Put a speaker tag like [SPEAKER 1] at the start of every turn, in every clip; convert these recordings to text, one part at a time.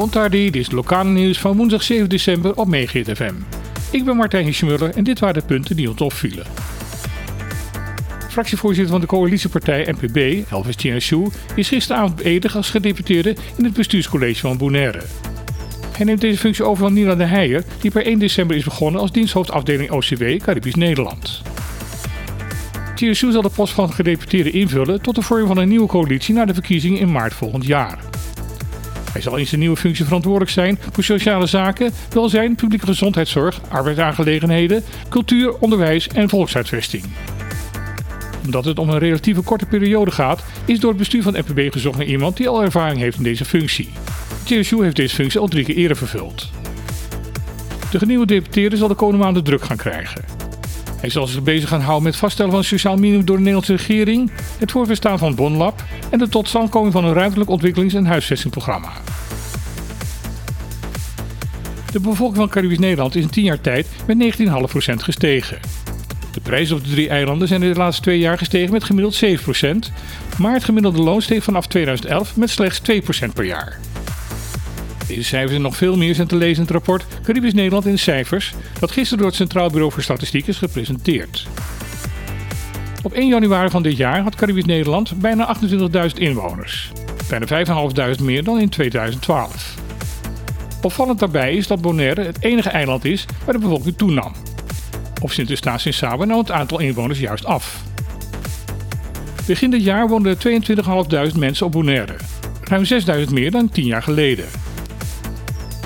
[SPEAKER 1] Bontardi, dit is het lokale nieuws van woensdag 7 december op Megahit FM. Ik ben Martijn Hiesmuller en dit waren de punten die ons opvielen. Fractievoorzitter van de coalitiepartij NPB, Elvis Tjenessou, is gisteravond beëdigd als gedeputeerde in het bestuurscollege van Bonaire. Hij neemt deze functie over van Nina de Heijer, die per 1 december is begonnen als diensthoofdafdeling OCW Caribisch Nederland. Tjenessou zal de post van gedeputeerde invullen tot de vorming van een nieuwe coalitie na de verkiezingen in maart volgend jaar. Hij zal in zijn nieuwe functie verantwoordelijk zijn voor sociale zaken, welzijn, publieke gezondheidszorg, arbeidsaangelegenheden, cultuur, onderwijs en volkshuisvesting. Omdat het om een relatieve korte periode gaat, is door het bestuur van NPB gezocht naar iemand die al ervaring heeft in deze functie. TSU heeft deze functie al drie keer eerder vervuld. De nieuwe deputeerde zal de komende maanden druk gaan krijgen. Hij zal zich bezig gaan houden met vaststellen van sociaal minimum door de Nederlandse regering, het voorverstaan van Bonlab en de totstandkoming van een ruimtelijk ontwikkelings- en huisvestingprogramma. De bevolking van Caribisch Nederland is in 10 jaar tijd met 19,5% gestegen. De prijzen op de drie eilanden zijn in de laatste twee jaar gestegen met gemiddeld 7%, maar het gemiddelde loon steeg vanaf 2011 met slechts 2% per jaar. Cijfers en nog veel meer zijn te lezen in het rapport Caribisch Nederland in cijfers, dat gisteren door het Centraal Bureau voor Statistiek is gepresenteerd. Op 1 januari van dit jaar had Caribisch Nederland bijna 28.000 inwoners, bijna 5.500 meer dan in 2012. Opvallend daarbij is dat Bonaire het enige eiland is waar de bevolking toenam. Op Sint-Eustatius en Saba nam het aantal inwoners juist af. Begin dit jaar woonden er 22.500 mensen op Bonaire, ruim 6.000 meer dan 10 jaar geleden.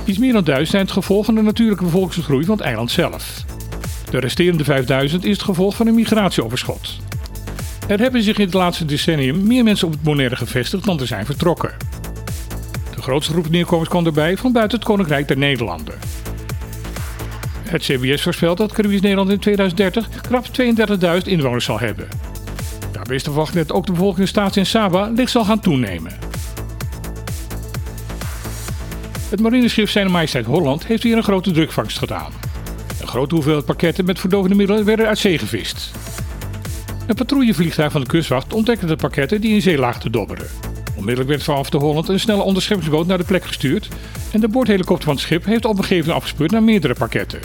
[SPEAKER 1] Iets meer dan 1000 zijn het gevolg van de natuurlijke bevolkingsgroei van het eiland zelf. De resterende 5000 is het gevolg van een migratieoverschot. Er hebben zich in het laatste decennium meer mensen op het Bonaire gevestigd dan er zijn vertrokken. De grootste groep neerkomers kwam erbij van buiten het Koninkrijk der Nederlanden. Het CBS voorspelt dat Caribisch Nederland in 2030 krap 32.000 inwoners zal hebben. Daarbij is de verwachting dat ook de bevolking in Staats Saba licht zal gaan toenemen. Het marineschip Zijn Majesteit Holland heeft hier een grote drukvangst gedaan. Een grote hoeveelheid pakketten met verdovende middelen werden uit zee gevist. Een patrouillevliegtuig van de kustwacht ontdekte de pakketten die in zee lagen te dobberen. Onmiddellijk werd vanaf de Holland een snelle onderscheppingsboot naar de plek gestuurd en de boordhelikopter van het schip heeft op een gegeven moment afgespeurd naar meerdere pakketten.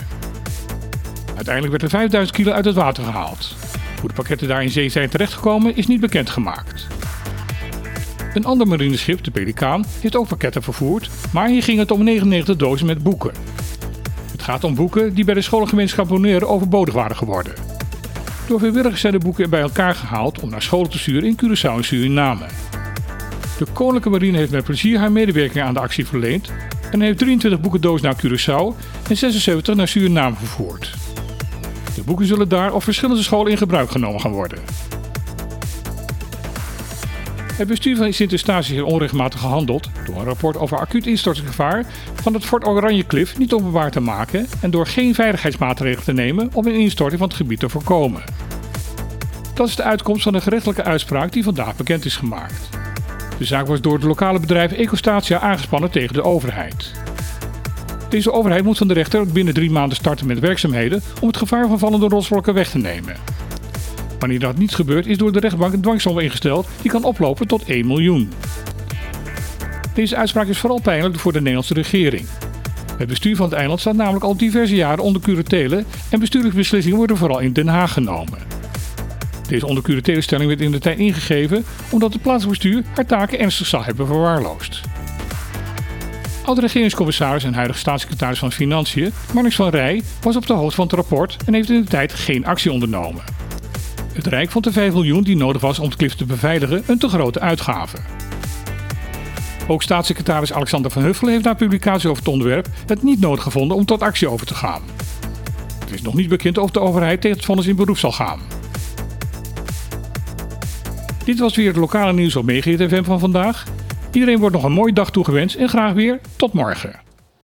[SPEAKER 1] Uiteindelijk werd er 5000 kilo uit het water gehaald. Hoe de pakketten daar in zee zijn terechtgekomen is niet bekendgemaakt. Een ander marineschip, de Pelikaan, heeft ook pakketten vervoerd, maar hier ging het om 99 dozen met boeken. Het gaat om boeken die bij de scholengemeenschap Bonaire overbodig waren geworden. Door vrijwilligers zijn de boeken bij elkaar gehaald om naar scholen te sturen in Curaçao en Suriname. De Koninklijke Marine heeft met plezier haar medewerking aan de actie verleend en heeft 23 boekendozen naar Curaçao en 76 naar Suriname vervoerd. De boeken zullen daar op verschillende scholen in gebruik genomen gaan worden. Het bestuur van Sint-Eustatius heeft onregelmatig gehandeld door een rapport over acuut instortingsgevaar van het Fort Oranje Cliff niet openbaar te maken en door geen veiligheidsmaatregelen te nemen om een instorting van het gebied te voorkomen. Dat is de uitkomst van een gerechtelijke uitspraak die vandaag bekend is gemaakt. De zaak was door het lokale bedrijf Ecostatia aangespannen tegen de overheid. Deze overheid moet van de rechter binnen drie maanden starten met werkzaamheden om het gevaar van vallende rotsblokken weg te nemen. Wanneer dat niet gebeurt, is door de rechtbank een dwangsom ingesteld die kan oplopen tot 1 miljoen. Deze uitspraak is vooral pijnlijk voor de Nederlandse regering. Het bestuur van het eiland staat namelijk al diverse jaren onder curatele en bestuurlijke beslissingen worden vooral in Den Haag genomen. Deze onder curatele stelling werd in de tijd ingegeven omdat het plaatsbestuur haar taken ernstig zal hebben verwaarloosd. Oud-regeringscommissaris en huidige staatssecretaris van Financiën, Marnix van Rij, was op de hoogte van het rapport en heeft in de tijd geen actie ondernomen. Het Rijk vond de 5 miljoen die nodig was om het klif te beveiligen een te grote uitgave. Ook staatssecretaris Alexander van Huffelen heeft na publicatie over het onderwerp het niet nodig gevonden om tot actie over te gaan. Het is nog niet bekend of de overheid tegen het vonnis in beroep zal gaan. Dit was weer het lokale nieuws op Megahit FM van vandaag. Iedereen wordt nog een mooie dag toegewenst en graag weer tot morgen.